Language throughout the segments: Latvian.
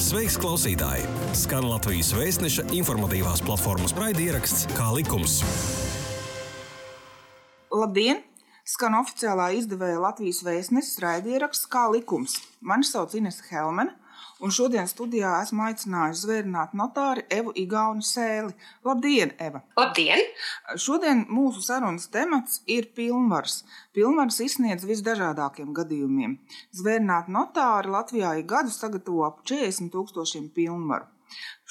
Sveiks, klausītāji! Skan Latvijas vēstneša informatīvās platformas raidieraksts Kā likums. Labdien! Skan oficiālā izdevēja Latvijas vēstneses raidieraksts Kā likums. Mani sauc Ines Helmane, un šodien studijā esmu aicinājusi zvērnāt notāri Evu Igaunu Sēli. Labdien, Eva! Labdien! Šodien mūsu sarunas temats ir pilnvars. Pilnvars izsniedz visdažādākiem gadījumiem. Zvērnāt notāri Latvijā ik gadu sagatavo ap 40 tūkstošiem pilnvaru.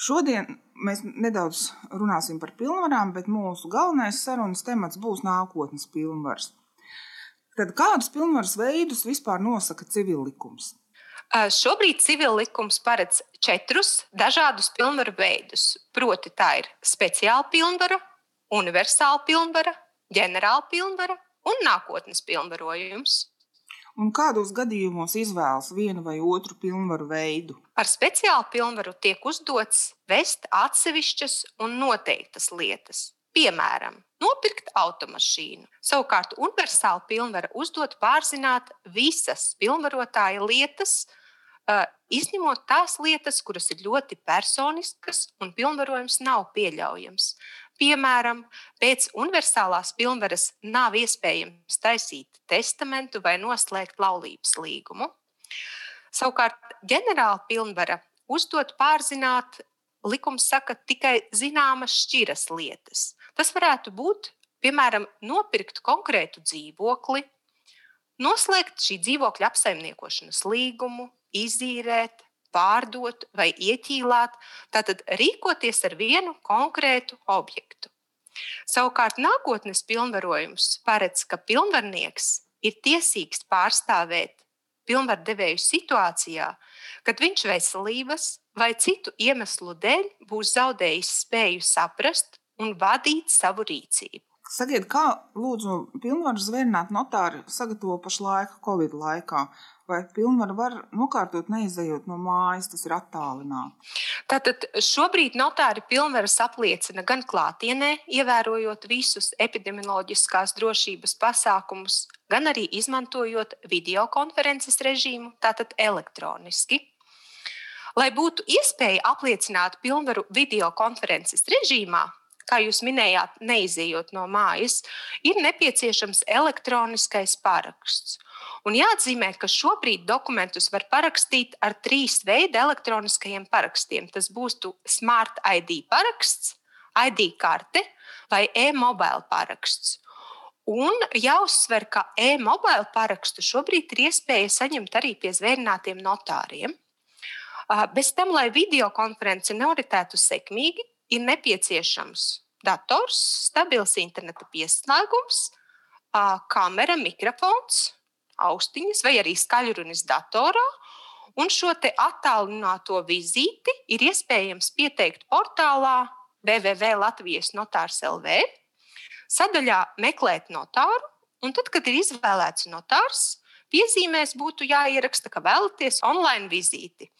Šodien mēs nedaudz runāsim par pilnvarām, bet mūsu galvenais sarunas temats būs nākotnes pilnvars. Tad kādus pilnvaras veidus vispār nosaka civillikums? Šobrīd civil likums paredz četrus dažādus pilnvaru veidus. Proti, tā ir speciāla pilnvara, universāla pilnvara, ģenerāla pilnvara un nākotnes pilnvarojums. Un kādos gadījumos izvēlas vienu vai otru pilnvaru veidu? Ar speciālu pilnvaru tiek uzdots vest atsevišķas un noteiktas lietas. Piemēram, nopirkt automašīnu. Savukārt, universāla pilnvara uzdot pārzināt visas pilnvarotāja lietas, izņemot tās lietas, kuras ir ļoti personiskas un pilnvarojums nav pieļaujams. Piemēram, pēc universālās pilnvaras nav iespējams taisīt testamentu vai noslēgt laulības līgumu. Savukārt, ģenerāla pilnvara uzdot pārzināt, likums saka, tikai zināmas šķiras lietas. Tas varētu būt, piemēram, nopirkt konkrētu dzīvokli, noslēgt šī dzīvokļa apsaimniekošanas līgumu, izīrēt, pārdot vai ieķīlāt, tātad rīkoties ar vienu konkrētu objektu. Savukārt nākotnes pilnvarojums paredz, ka pilnvarnieks ir tiesīgs pārstāvēt pilnvardevēju situācijā, kad viņš veselības vai citu iemeslu dēļ būs zaudējis spēju saprast un vadīt savu rīcību. Sakiet, kā lūdzu pilnvaru zvērnāt notāri sagatavo pašlaik Covid laikā? Vai pilnvaru var nokārtot neizejot no mājas, tas ir attālināti? Tātad šobrīd notāri pilnvaras apliecina gan klātienē, ievērojot visus epidemioloģiskās drošības pasākumus, gan arī izmantojot videokonferences režīmu, tātad elektroniski. Lai būtu iespēja apliecināt pilnvaru videokonferences režīmā, kā jūs minējāt, neizejot no mājas, ir nepieciešams elektroniskais paraksts. Un jāatzīmē, ka šobrīd dokumentus var parakstīt ar trīs veidu elektroniskajiem parakstiem. Tas būs Smart ID paraksts, ID karte vai e-mobile paraksts. Un jāuzsver, ka e-mobile parakstu šobrīd ir iespēja saņemt arī pie zvērnātiem notāriem. Bez tam, lai videokonference noritētu sekmīgi, ir nepieciešams dators, stabils interneta pieslēgums, kamera, mikrofons, austiņas vai arī skaļrunis datorā. Un šo attālināto vizīti ir iespējams pieteikt portālā www.latvijas notārs LV, sadaļā Meklēt notāru. Un tad, kad ir izvēlēts notārs, piezīmēs būtu jāieraksta, ka vēlaties online vizīti.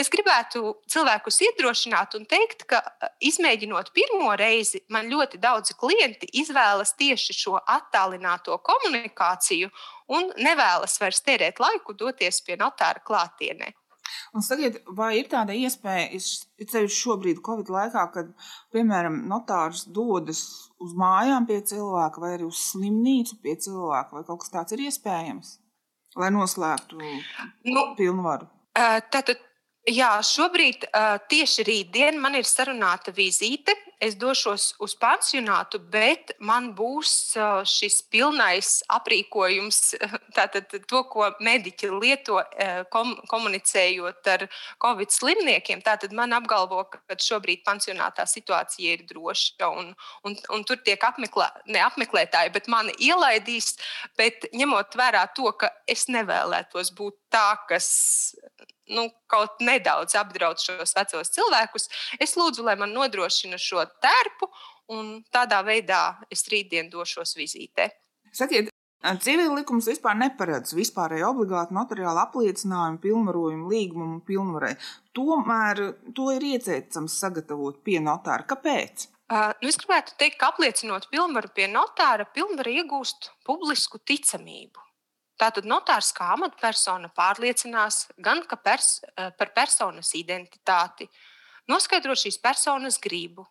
Es gribētu cilvēkus iedrošināt un teikt, ka izmēģinot pirmo reizi, man ļoti daudzi klienti izvēlas tieši šo attālināto komunikāciju un nevēlas vairs tērēt laiku doties pie notāra klātienē. Un sakiet, vai ir tāda iespēja, ceļš šobrīd, Covid laikā, kad, piemēram, notārs dodas uz mājām pie cilvēka vai arī uz slimnīcu pie cilvēka, vai kaut kas tāds ir iespējams? Lai noslēgtu nu, pilnvaru? Tātad, jā, šobrīd tieši rītdien man ir sarunāta vizīte es došos uz pansionātu, bet man būs šis pilnais aprīkojums, tātad to, ko mediķi lieto kom, komunicējot ar covid slimniekiem. Tātad man apgalvo, ka šobrīd pansionātā situācija ir droša un, un, un tur tiek apmeklē, ne apmeklētāji, bet mani ielaidīs. Bet ņemot vērā to, ka es nevēlētos būt tā, kas nu, kaut nedaudz apdraud šos vecos cilvēkus, es lūdzu, lai man nodrošina šo tērpu, un tādā veidā es rītdien došos vizītē. Sakiet, Civila likums vispār neparedz vispārēju obligātu notariālu apliecinājumu, pilnvarojumu līgumu pilnvarai. Tomēr to ir ieteicams sagatavot pie notāra. Kāpēc? Uh, nu es gribētu teikt, ka apliecinot pilnvaru pie notāra, pilnvaru iegūst publisku ticamību. Tātad notārs kā amatpersona pārliecinās gan pers par personas identitāti, noskaidro šīs personas gribu,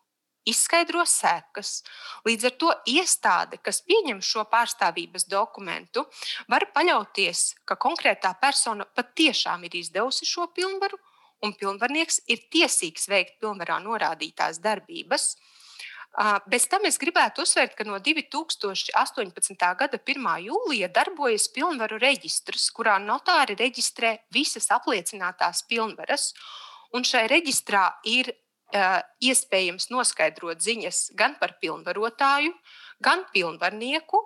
izskaidro sekas. Līdz ar to iestāde, kas pieņem šo pārstāvības dokumentu, var paļauties, ka konkrētā persona patiešām ir izdevusi šo pilnvaru, un pilnvarnieks ir tiesīgs veikt pilnvarā norādītās darbības. Bez tam es gribētu uzsvērt, ka no 2018. gada 1. jūlija darbojas pilnvaru reģistrs, kurā notāri reģistrē visas apliecinātās pilnvaras. Un šai reģistrā ir iespējams noskaidrot ziņas gan par pilnvarotāju, gan pilnvarnieku,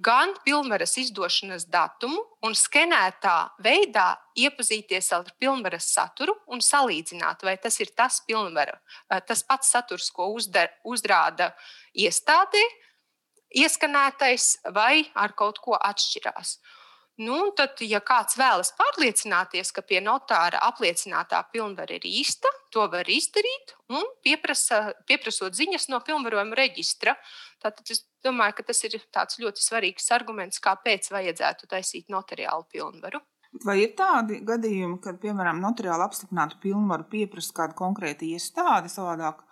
gan pilnvaras izdošanas datumu un skenētā veidā iepazīties ar pilnvaras saturu un salīdzināt, vai tas ir tas, pilnvara, tas pats saturs, ko uzdar, uzrāda iestādē, ieskanētais, vai ar kaut ko atšķirās. Nu, tad, ja kāds vēlas pārliecināties, ka pie notāra apliecinātā pilnvara ir īsta, to var izdarīt un pieprasa, pieprasot ziņas no pilnvarojuma reģistra. Tātad es domāju, ka tas ir ļoti svarīgs arguments, kāpēc vajadzētu taisīt notariālu pilnvaru. Vai ir tādi gadījumi, kad, piemēram, notariāli apstiprinātu pilnvaru pieprasa kāda konkrēta iestāde savādāk?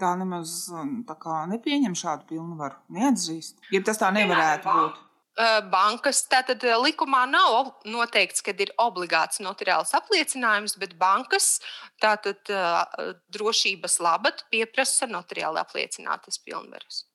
Tā nemaz tā nepieņem šādu pilnvaru, neatzīst. Ja tas tā nevarētu būt bankas. Tātad likumā nav noteikts, ka ir obligāts notariāls apliecinājums, bet bankas tātad drošības labad pieprasa notariāli apliecinātas pilnvaras.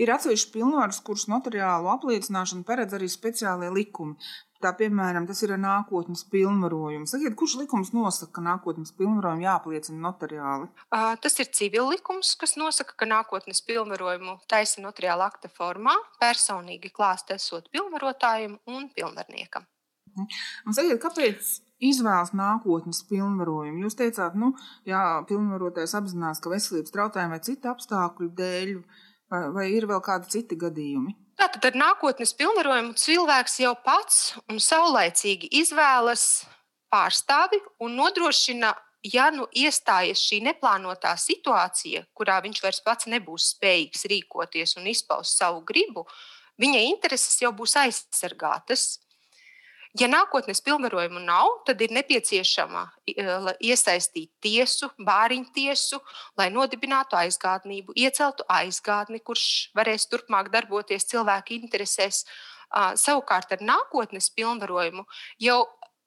Ir atsevišķi pilnvaras, kuras notariālu apliecināšanu paredz arī speciālie likumi. Tā piemēram, tas ir nākotnes pilnvarojums. Sakiet, kurš likums nosaka, ka nākotnes pilnvarojumu jāapliecina notariāli? Uh, tas ir civil likums, kas nosaka, ka nākotnes pilnvarojumu taisa notariāla akta formā, personīgi klāst esot pilnvarotājiem un pilnvarniekam. Mhm. Un sakiet, kāpēc izvēlas nākotnes pilnvarojumu? Jūs teicāt, nu, jā, pilnvarotājs apzinās, ka veselības traucējumu vai citu apstākļu dēļ, vai, vai ir vēl kādi citi gadījumi? Tātad ar nākotnes pilnvarojumu cilvēks jau pats un saulaicīgi izvēlas pārstāvi un nodrošina, ja nu iestājas šī neplānotā situācija, kurā viņš vairs pats nebūs spējīgs rīkoties un izpaust savu gribu, viņa intereses jau būs aizsargātas. Ja nākotnes pilnvarojumu nav, tad ir nepieciešama iesaistīt tiesu, bāriņu tiesu, lai nodibinātu aizgādnību, ieceltu aizgādni, kurš varēs turpmāk darboties cilvēku interesēs. Savukārt ar nākotnes pilnvarojumu jau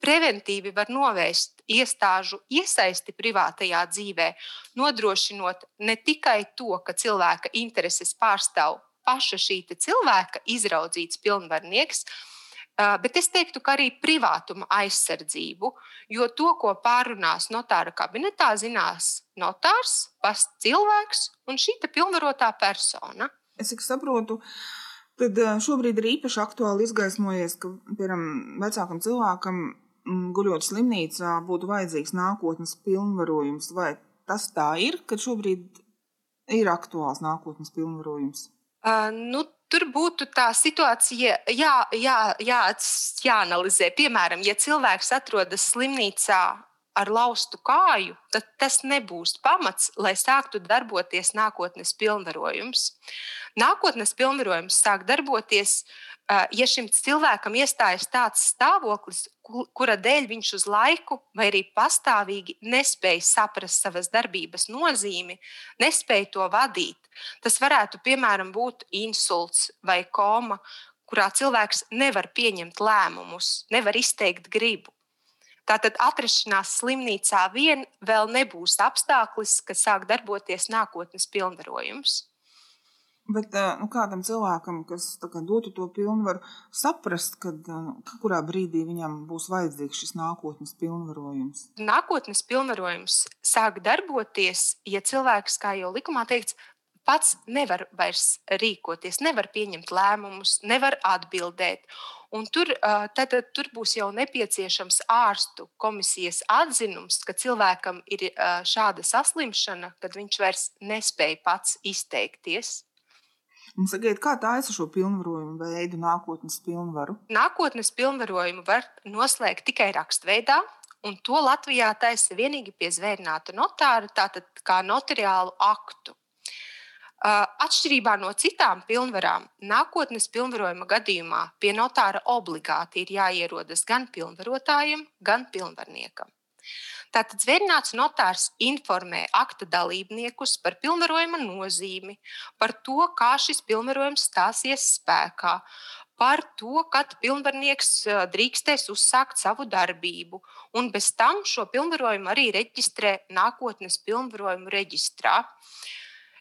preventīvi var novērst iestāžu iesaisti privātajā dzīvē, nodrošinot ne tikai to, ka cilvēka intereses pārstāv paša šī cilvēka izraudzīts pilnvarnieks, Bet es teiktu, ka arī privātuma aizsardzību, jo to, ko pārunās notāra kabinetā, zinās notārs, pats cilvēks un šī pilnvarotā persona. Es saprotu, tad šobrīd ir īpaši aktuāli izgaismojies, ka piemēram vecākam cilvēkam, guļot slimnīcā, būtu vajadzīgs nākotnes pilnvarojums. Vai tas tā ir, ka šobrīd ir aktuāls nākotnes pilnvarojums? Uh, nu, tur būtu tā situācija jā, jā, jā, jāanalizē. Piemēram, ja cilvēks atrodas slimnīcā ar laustu kāju, tad tas nebūs pamats, lai sāktu darboties nākotnes pilnvarojums. Nākotnes pilnvarojums sāk darboties ja šim cilvēkam iestājas tāds stāvoklis, kura dēļ viņš uz laiku vai arī pastāvīgi nespēja saprast savas darbības nozīmi, nespēja to vadīt, tas varētu piemēram būt insults vai koma, kurā cilvēks nevar pieņemt lēmumus, nevar izteikt gribu. Tātad atrašanās slimnīcā vien vēl nebūs apstākļus, kad sāk darboties nākotnes pilnvarojums. Bet nu, kādam cilvēkam, kas kā, dotu to pilnvaru, saprast, kad, nu, kurā brīdī viņam būs vajadzīgs šis nākotnes pilnvarojums? Nākotnes pilnvarojums sāk darboties, ja cilvēks, kā jau likumā teikts, pats nevar vairs rīkoties, nevar pieņemt lēmumus, nevar atbildēt. Un tur, tad, tur būs jau nepieciešams ārstu komisijas atzinums, ka cilvēkam ir šāda saslimšana, kad viņš vairs nespēja pats izteikties. Un sakiet, kā tā ir šo pilnvarojumu veidu, nākotnes pilnvaru? Nākotnes pilnvarojumu var noslēgt tikai rakstveidā, un to Latvijā taisa vienīgi pie zvērnāta notāra, tātad kā notariālu aktu. Atšķirībā no citām pilnvarām, nākotnes pilnvarojuma gadījumā pie notāra obligāti ir jāierodas gan pilnvarotājiem, gan pilnvarniekam. Tātad zvērnāts notārs informē akta dalībniekus par pilnvarojuma nozīmi, par to, kā šis pilnvarojums stāsies spēkā, par to, kad pilnvarnieks drīkstēs uzsākt savu darbību. Un bez tam šo pilnvarojumu arī reģistrē nākotnes pilnvarojumu reģistrā.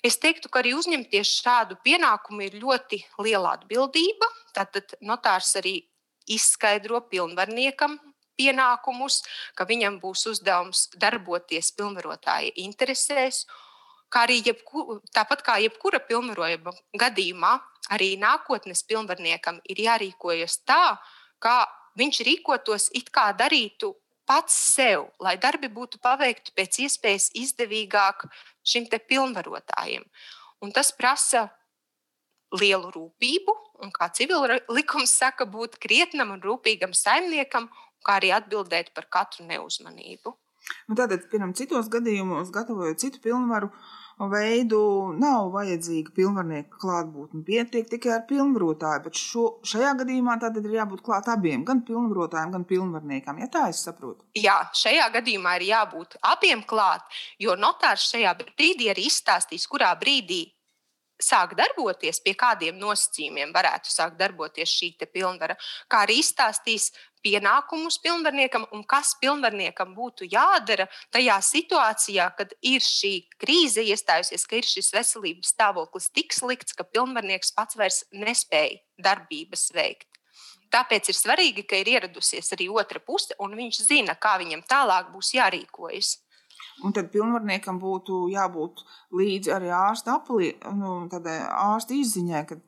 Es teiktu, ka arī uzņemties šādu pienākumu ir ļoti liela atbildība. Tātad notārs arī izskaidro pilnvarniekam pienākumus, ka viņam būs uzdevums darboties pilnvarotāja interesēs. Kā arī jebku, tāpat kā jebkura pilnvarojuma gadījumā, arī nākotnes pilnvarniekam ir jārīkojas tā, kā viņš rīkotos, it kā darītu pats sev, lai darbi būtu paveikti pēc iespējas izdevīgāk šim pilnvarotājiem. Un tas prasa lielu rūpību, un kā civila likums saka, būt krietnam un rūpīgam saimniekam kā arī atbildēt par katru neuzmanību. Nu, tātad, piemēram, citos gadījumos, gatavojot citu pilnvaru veidu, nav vajadzīga pilnvarnieka klātbūtne. Pietiek tikai ar pilnvarotāju, bet šo, šajā gadījumā tad ir jābūt klāt abiem, gan pilnvarotājiem, gan pilnvarniekam. Ja tā es saprotu? Jā, šajā gadījumā ir jābūt abiem klāt, jo notārs šajā brīdī arī izstāstīs, kurā brīdī sāk darboties, pie kādiem nosacījumiem varētu sākt darboties šī pilnvara, kā arī izstāstīs pienākumus pilnvarniekam un kas pilnvarniekam būtu jādara tajā situācijā, kad ir šī krīze iestājusies, ka ir šis veselības stāvoklis tik slikts, ka pilnvarnieks pats vairs nespēja darbības veikt. Tāpēc ir svarīgi, ka ir ieradusies arī otra puse, un viņš zina, kā viņam tālāk būs jārīkojas. Un tad pilnvarniekam būtu jābūt līdzi arī ārsta, apli, nu, ārsta izziņai, kad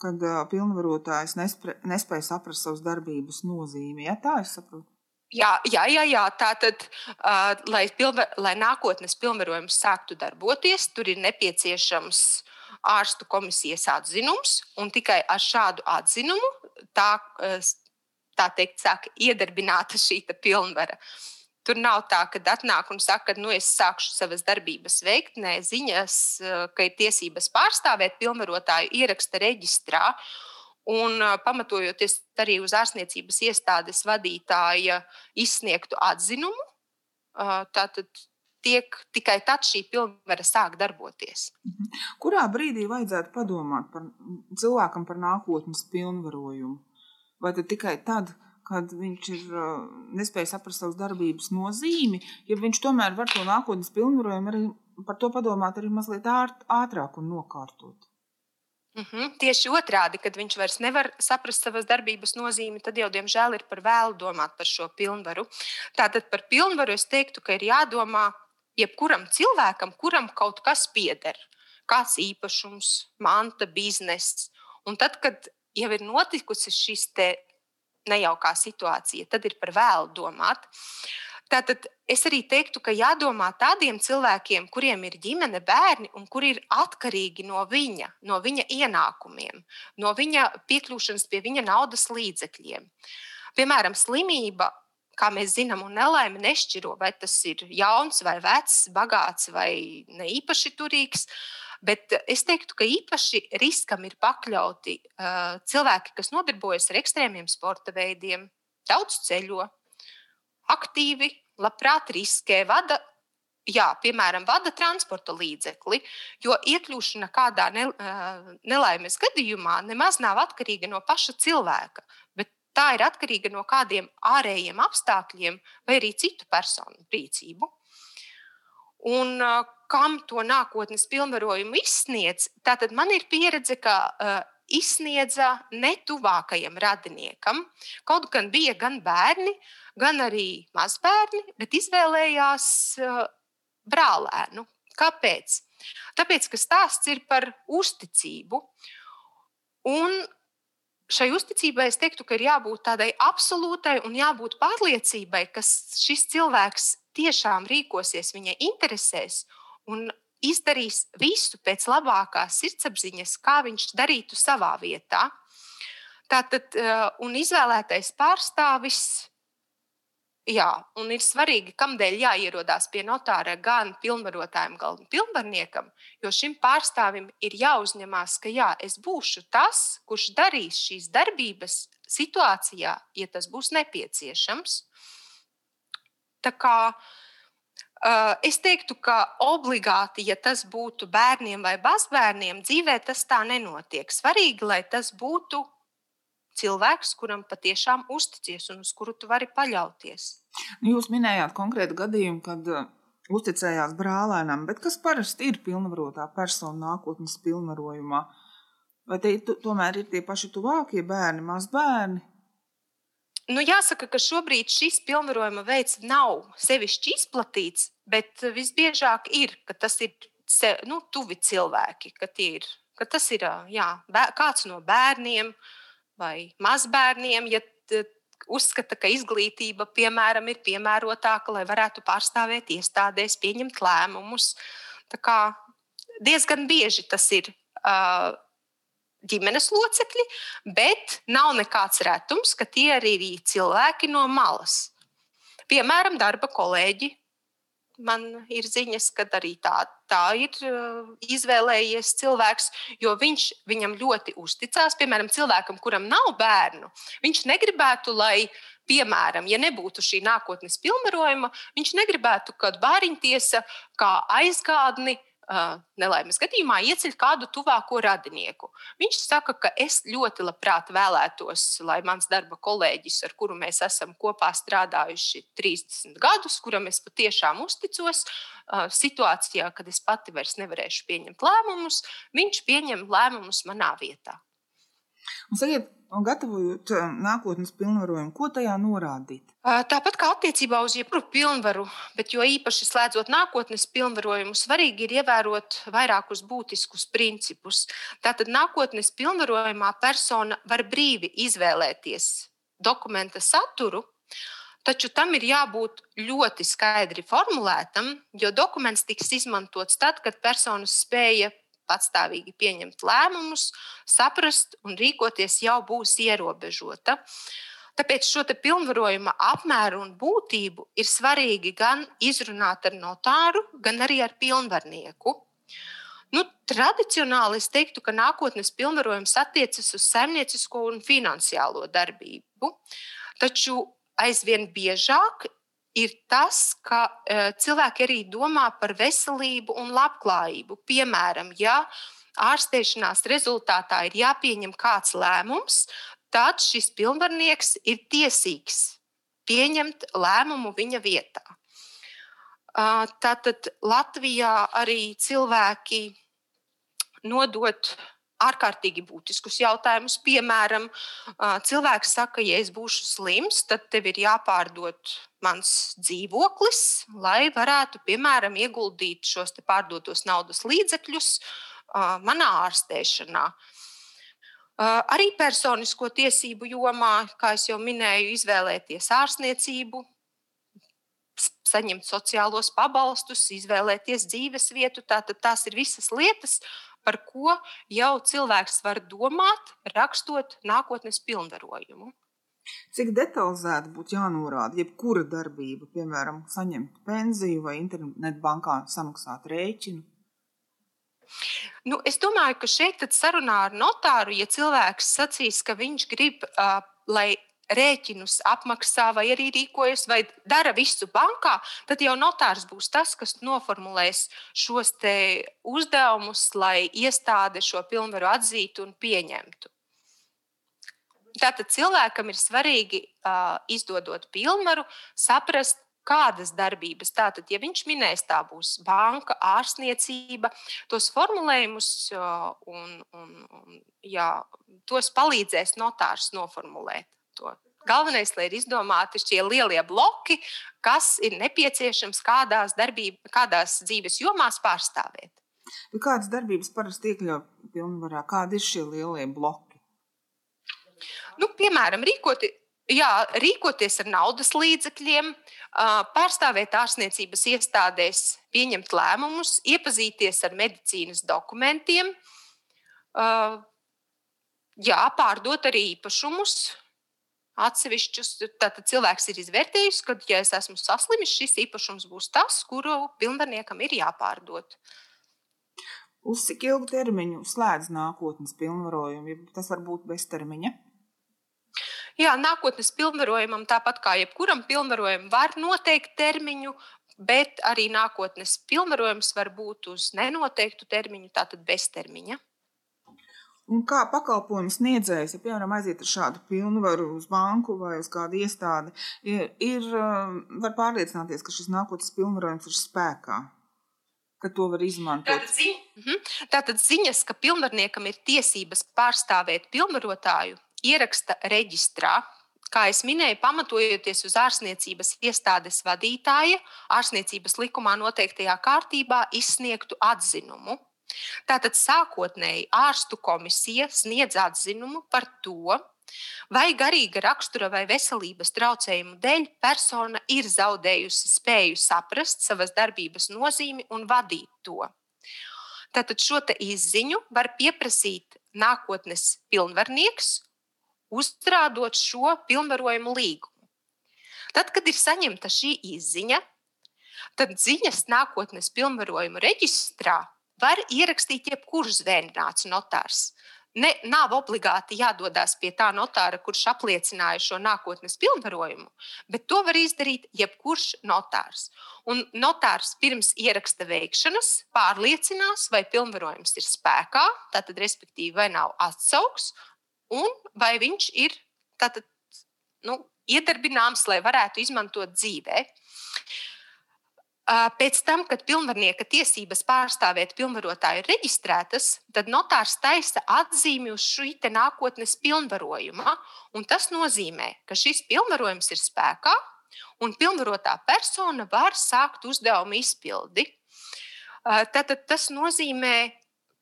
kad pilnvarotājs nespre, nespēja saprast savas darbības nozīmi. Ja tā es saprotu. Jā, jā, jā, jā. tā tad, uh, lai, pilnvar, lai nākotnes pilnvarojums sāktu darboties, tur ir nepieciešams ārstu komisijas atzinums, un tikai ar šādu atzinumu tā, tā teikt, sāk iedarbināta šī pilnvara. Uh, Tur nav tā, ka atnāk un saka, ka nu, es sākšu savas darbības veikt. Nē, ziņas, eh, ka ir tiesības pārstāvēt pilnvarotāju ieraksta reģistrā. Un eh, pamatojoties arī uz ārstniecības iestādes vadītāja izsniegtu atzinumu, eh, tātad tiek tikai tad šī pilnvara sāk darboties. Mhm. Kurā brīdī vajadzētu padomāt par cilvēkam par nākotnes pilnvarojumu? Vai tikai tad, kad kad viņš ir uh, nespēja saprast savas darbības nozīmi, ja viņš tomēr var to nākotnes pilnvarojumu arī par to padomāt arī mazliet ātrāk un nokārtot. Mm -hmm. Tieši otrādi, kad viņš vairs nevar saprast savas darbības nozīmi, tad jau, diemžēl, ir par vēlu domāt par šo pilnvaru. Tātad par pilnvaru es teiktu, ka ir jādomā jebkuram cilvēkam, kuram kaut kas pieder, kāds īpašums, manta, bizness. Un tad, kad jau ir notikusi šis nejaukā situācija, tad ir par vēlu domāt. Tātad es arī teiktu, ka jādomā tādiem cilvēkiem, kuriem ir ģimene, bērni un kuri ir atkarīgi no viņa, no viņa ienākumiem, no viņa piekļūšanas pie viņa naudas līdzekļiem. Piemēram, slimība, kā mēs zinām, un nelaime nešķiro, vai tas ir jauns vai vecs, bagāts vai ne īpaši turīgs. Bet es teiktu, ka īpaši riskam ir pakļauti uh, cilvēki, kas nodarbojas ar ekstrēmiem sporta veidiem, daudz ceļo, aktīvi, labprāt riskē, vada jā, piemēram, vada transporta līdzekli, jo iekļūšana kādā ne, nelaimes gadījumā nemaz nav atkarīga no paša cilvēka, bet tā ir atkarīga no kādiem ārējiem apstākļiem vai arī citu personu rīcību. Un kam to nākotnes pilnvarojumu izsniedz, tātad man ir pieredze, ka uh, izsniedza ne tuvākajam radiniekam. Kaut gan bija gan bērni, gan arī mazbērni, bet izvēlējās uh, brālēnu. Kāpēc? Tāpēc, ka stāsts ir par uzticību. Un šai uzticībai es teiktu, ka ir jābūt tādai absolūtai un jābūt pārliecībai, ka šis cilvēks tiešām rīkosies viņa interesēs un izdarīs visu pēc labākās sirdsapziņas, kā viņš darītu savā vietā. Tātad, eh, un izvēlētais pārstāvis Jā, un ir svarīgi, kādēļ jāierodās pie notāra gan pilnvarotājiem, gan pilnvarniekam, jo šim pārstāvim ir jāuzņemās, ka jā, es būšu tas, kurš darīs šīs darbības situācijā, ja tas būs nepieciešams. Tā kā uh, es teiktu, ka obligāti, ja tas būtu bērniem vai mazbērniem, dzīvē tas tā nenotiek. Svarīgi, lai tas būtu cilvēks, kuram patiešām uzticies un uz kuru tu vari paļauties. Nu, jūs minējāt konkrētu gadījumu, kad uh, uzticējās brālēnam, bet kas parasti ir pilnvarotā persona nākotnes pilnvarojumā? Vai te tomēr ir tie paši tuvākie bērni, mazbērni? Nu, jāsaka, ka šobrīd šis pilnvarojuma veids nav sevišķi izplatīts, bet visbiežāk ir, ka tas ir nu, tuvi cilvēki, ka, ir, ka tas ir jā, kāds no bērniem, vai mazbērniem, ja uzskata, ka izglītība, piemēram, ir piemērotāka, lai varētu pārstāvēt iestādēs, pieņemt lēmumus. Tā kā diezgan bieži tas ir uh, ģimenes locekļi, bet nav nekāds retums, ka tie arī ir cilvēki no malas. Piemēram, darba kolēģi man ir ziņas, ka arī tā, tā ir uh, izvēlējies cilvēks, jo viņš viņam ļoti uzticās. Piemēram, cilvēkam, kuram nav bērnu, viņš negribētu, lai, piemēram, ja nebūtu šī nākotnes pilnvarojuma, viņš negribētu, kad bāriņtiesa kā aizgādni nelaimes gadījumā ieceļ kādu tuvāko radinieku. Viņš saka, ka es ļoti labprāt vēlētos, lai mans darba kolēģis, ar kuru mēs esam kopā strādājuši 30 gadus, kuram es patiešām uzticos, situācijā, kad es pati vairs nevarēšu pieņemt lēmumus, viņš pieņem lēmumus manā vietā. Un sakiet, un gatavojot nākotnes pilnvarojumu, ko tajā norādīt? Tāpat kā attiecībā uz jebkuru pilnvaru, bet jo īpaši slēdzot nākotnes pilnvarojumu, svarīgi ir ievērot vairākus būtiskus principus. Tātad nākotnes pilnvarojumā persona var brīvi izvēlēties dokumenta saturu, taču tam ir jābūt ļoti skaidri formulētam, jo dokuments tiks izmantots tad, kad personas spēja patstāvīgi pieņemt lēmumus, saprast un rīkoties jau būs ierobežota. Tāpēc šo pilnvarojuma apmēru un būtību ir svarīgi gan izrunāt ar notāru, gan arī ar pilnvarnieku. Nu, tradicionāli es teiktu, ka nākotnes pilnvarojums attiecas uz saimniecisko un finansiālo darbību, taču aizvien biežāk ir tas, ka uh, cilvēki arī domā par veselību un labklājību. Piemēram, ja ārstēšanās rezultātā ir jāpieņem kāds lēmums, tad šis pilnvarnieks ir tiesīgs pieņemt lēmumu viņa vietā. Tātad Latvijā arī cilvēki nodot ārkārtīgi būtiskus jautājumus. Piemēram, cilvēks saka, ja es būšu slims, tad tev ir jāpārdod mans dzīvoklis, lai varētu, piemēram, ieguldīt šos pārdotos naudas līdzekļus manā ārstēšanā. Arī personisko tiesību jomā, kā jau minēju, izvēlēties ārstniecību, saņemt sociālos pabalstus, izvēlēties dzīves vietu. Tātad tās ir visas lietas, par ko jau cilvēks var domāt, rakstot nākotnes pilnvarojumu. Cik detalizēti būtu jānorāda jebkura darbība, piemēram, saņemt pensiju vai internetbankā samaksāt rēķinu? Nu, es domāju, ka šeit sarunā ar notāru, ja cilvēks sacīs, ka viņš grib, uh, lai rēķinus apmaksā, vai arī rīkojas, vai dara visu bankā, tad jau notārs būs tas, kas noformulēs šos uzdevumus, lai iestāde šo pilnvaru atzītu un pieņemtu. Tātad cilvēkam ir svarīgi, uh, izdodot pilnvaru, saprast, kādas darbības. Tātad, ja viņš minēs, tā būs banka, ārstniecība, tos formulējumus un, un, un jā, tos palīdzēs notārs noformulēt to. Galvenais, lai ir izdomāti šie lielie bloki, kas ir nepieciešams kādās, darbība, kādās dzīves jomās pārstāvēt. Nu, kādas darbības parasti iekļauj pilnvarā? Kādi ir šie lielie bloki? Nu, piemēram, rīkoti, jā, rīkoties ar naudas līdzekļiem, pārstāvēt ārstniecības iestādēs, pieņemt lēmumus, iepazīties ar medicīnas dokumentiem, jā, pārdot arī īpašumus, atsevišķus. Tātad cilvēks ir izvērtējis, ka, ja es esmu saslimis, šis īpašums būs tas, kuru pilnvarniekam ir jāpārdod. Uz cik ilgu termiņu slēdz nākotnes pilnvarojumu, tas var būt beztermiņa? Jā, nākotnes pilnvarojumam, tāpat kā jebkuram pilnvarojumam, var noteikt termiņu, bet arī nākotnes pilnvarojums var būt uz nenoteiktu termiņu, tātad beztermiņa. Un kā pakalpojumu sniedzējs, ja piemēram aiziet ar šādu pilnvaru uz banku vai uz kādu iestādi, ir, ir um, var pārliecināties, ka šis nākotnes pilnvarojums ir spēkā, ka to var izmantot. Tātad, zi mhm. Tātad ziņas, ka pilnvarniekam ir tiesības pārstāvēt pilnvarotāju, ieraksta reģistrā. Kā jau minēju, pamatojoties uz ārstniecības iestādes vadītāja ārstniecības likumā noteiktajā kārtībā izsniegtu atzinumu Tātad sākotnēji ārstu komisija sniedz atzinumu par to, vai garīga rakstura vai veselības traucējumu dēļ persona ir zaudējusi spēju saprast savas darbības nozīmi un vadīt to. Tātad šo izziņu var pieprasīt nākotnes pilnvarnieks, uzrādot šo pilnvarojumu līgumu. Tad, kad ir saņemta šī izziņa, tad ziņas nākotnes pilnvarojumu reģistrā var ierakstīt jebkurš zvērnāts notārs. Ne, nav obligāti jādodas pie tā notāra, kurš apliecināja šo nākotnes pilnvarojumu, bet to var izdarīt jebkurš notārs. Un notārs pirms ieraksta veikšanas pārliecinās, vai pilnvarojums ir spēkā, tātad, respektīvi, vai nav atsaukts, un vai viņš ir tātad, nu, iedarbināms, lai varētu izmantot dzīvē. Pēc tam, kad pilnvarnieka tiesības pārstāvēt pilnvarotāju ir reģistrētas, tad notārs taisa atzīmi uz šī nākotnes pilnvarojuma. Tas nozīmē, ka šis pilnvarojums ir spēkā un pilnvarotā persona var sākt uzdevumu izpildi. Tātad tas nozīmē,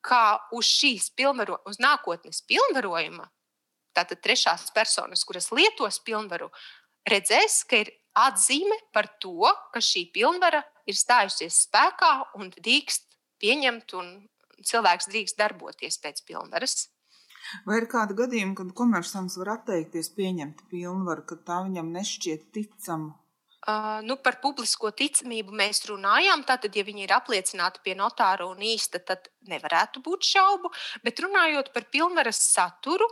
ka uz šīs pilnvaro, uz nākotnes pilnvarojuma, tātad trešās personas, kuras lietos pilnvaru, redzēs, ka ir atzīme par to, ka šī pilnvara ir stājusies spēkā un drīkst pieņemt, un cilvēks drīkst darboties pēc pilnvaras. Vai ir kādi gadījumi, kad komersants var atteikties pieņemt pilnvaru, kad tā viņam nešķiet ticama? Uh, nu, par publisko ticamību mēs runājām. Tātad, ja viņi ir apliecināti pie notāra un īsta, tad nevarētu būt šaubu. Bet runājot par pilnvaras saturu,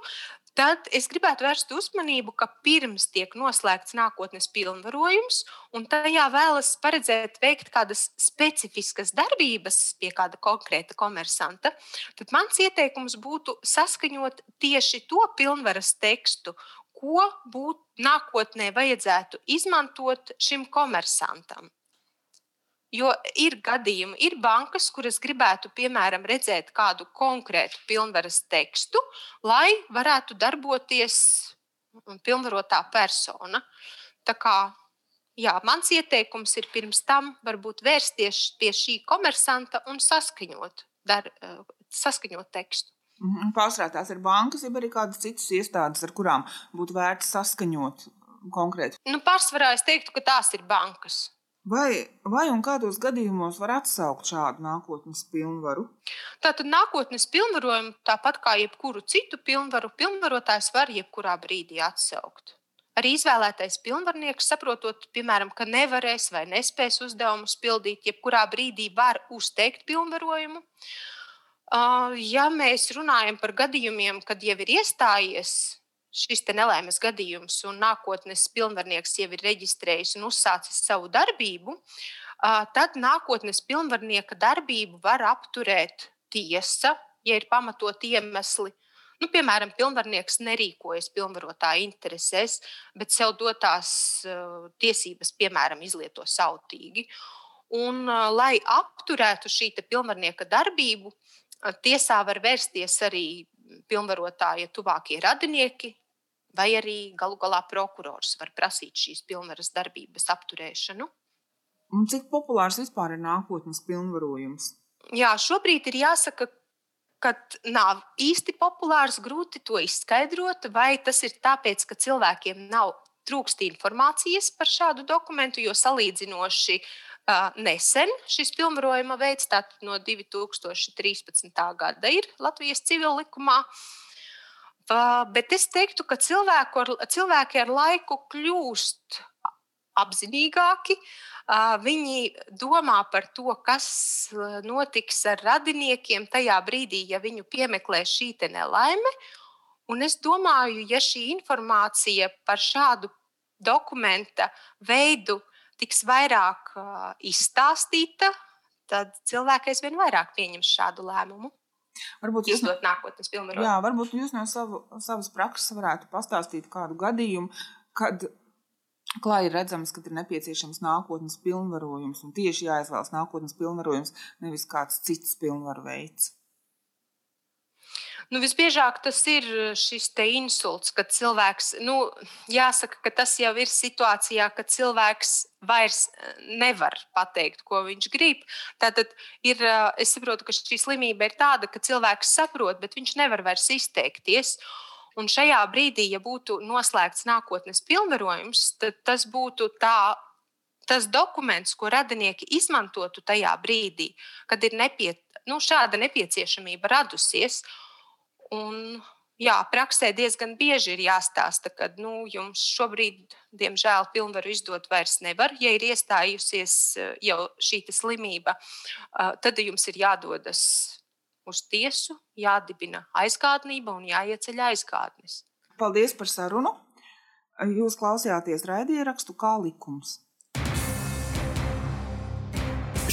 tad es gribētu vērst uzmanību, ka pirms tiek noslēgts nākotnes pilnvarojums, un tajā vēlas paredzēt veikt kādas specifiskas darbības pie kāda konkrēta komersanta, tad mans ieteikums būtu saskaņot tieši to pilnvaras tekstu, ko būtu nākotnē vajadzētu izmantot šim komersantam. Jo ir gadījumi, ir bankas, kuras gribētu, piemēram, redzēt kādu konkrētu pilnvaras tekstu, lai varētu darboties pilnvarotā persona. Tā kā, jā, mans ieteikums ir pirms tam varbūt vērsties pie šī komersanta un saskaņot, dar, saskaņot tekstu. Mhm, pārsvarā tās ir bankas, ja arī kādas citas iestādes, ar kurām būtu vērts saskaņot konkrēti. Nu, pārsvarā es teiktu, ka tās ir bankas. Vai, vai un kādos gadījumos var atsaukt šādu nākotnes pilnvaru? Tātad nākotnes pilnvarojumu, tāpat kā jebkuru citu pilnvaru, pilnvarotājs var jebkurā brīdī atsaukt. Arī izvēlētais pilnvarnieks, saprotot, piemēram, ka nevarēs vai nespēs uzdevumus pildīt, jebkurā brīdī var uzteikt pilnvarojumu. Ja mēs runājam par gadījumiem, kad jau ir iestājies šis nelaimes gadījums un nākotnes pilnvarnieks jau ir reģistrējis un uzsācis savu darbību, tad nākotnes pilnvarnieka darbību var apturēt tiesa, ja ir pamatot iemesli. Nu, piemēram, pilnvarnieks nerīkojas pilnvarotāja interesēs, bet sev dotās tiesības, piemēram, izlieto sautīgi. Un, lai apturētu šī pilnvarnieka darbību, tiesā var vērsties arī pilnvarotāja tuvākie radinieki, vai arī galu galā prokurors var prasīt šīs pilnvaras darbības apturēšanu. Un cik populārs vispār ir nākotnes pilnvarojums? Jā, šobrīd ir jāsaka, ka nav īsti populārs, grūti to izskaidrot, vai tas ir tāpēc, ka cilvēkiem nav trūkst informācijas par šādu dokumentu, jo salīdzinoši uh, nesen šis pilnvarojuma veids, tātad no 2013. gada, ir Latvijas civil likumā. Uh, Bet es teiktu, ka cilvēku ar, cilvēki ar laiku kļūst apzinīgāki. Viņi domā par to, kas notiks ar radiniekiem tajā brīdī, ja viņu piemeklē šī nelaime. Un es domāju, ja šī informācija par šādu dokumenta veidu tiks vairāk izstāstīta, tad cilvēki aizvien vairāk pieņems šādu lēmumu. Varbūt jūs, Izdot nākotnes pilnvaru. Jā, varbūt jūs no savu, savas prakses varētu pastāstīt kādu gadījumu, kad klāji redzams, ka ir nepieciešams nākotnes pilnvarojums un tieši jāizvēlas nākotnes pilnvarojums, nevis kāds cits pilnvaru veids. Nu, visbiežāk tas ir šis insults, kad cilvēks, nu, jāsaka, ka tas jau ir situācijā, kad cilvēks vairs nevar pateikt, ko viņš grib. Tātad ir, es saprotu, ka šī slimība ir tāda, ka cilvēks saprot, bet viņš nevar vairs izteikties. Un šajā brīdī, ja būtu noslēgts nākotnes pilnvarojums, tad tas būtu tā, tas dokuments, ko radinieki izmantotu tajā brīdī, kad ir nepie, nu, šāda nepieciešamība radusies. Un, jā, praksē diezgan bieži ir jāstāsta, ka nu, jums šobrīd, diemžēl, pilnvaru izdot vairs nevar. Ja ir iestājusies eh, jau šī slimība, tad jums ir jādodas uz tiesu, jādibina aizgādnība un jāieceļ aizgādnis. Paldies par sarunu! Jūs klausījāties raidierakstu kā likums.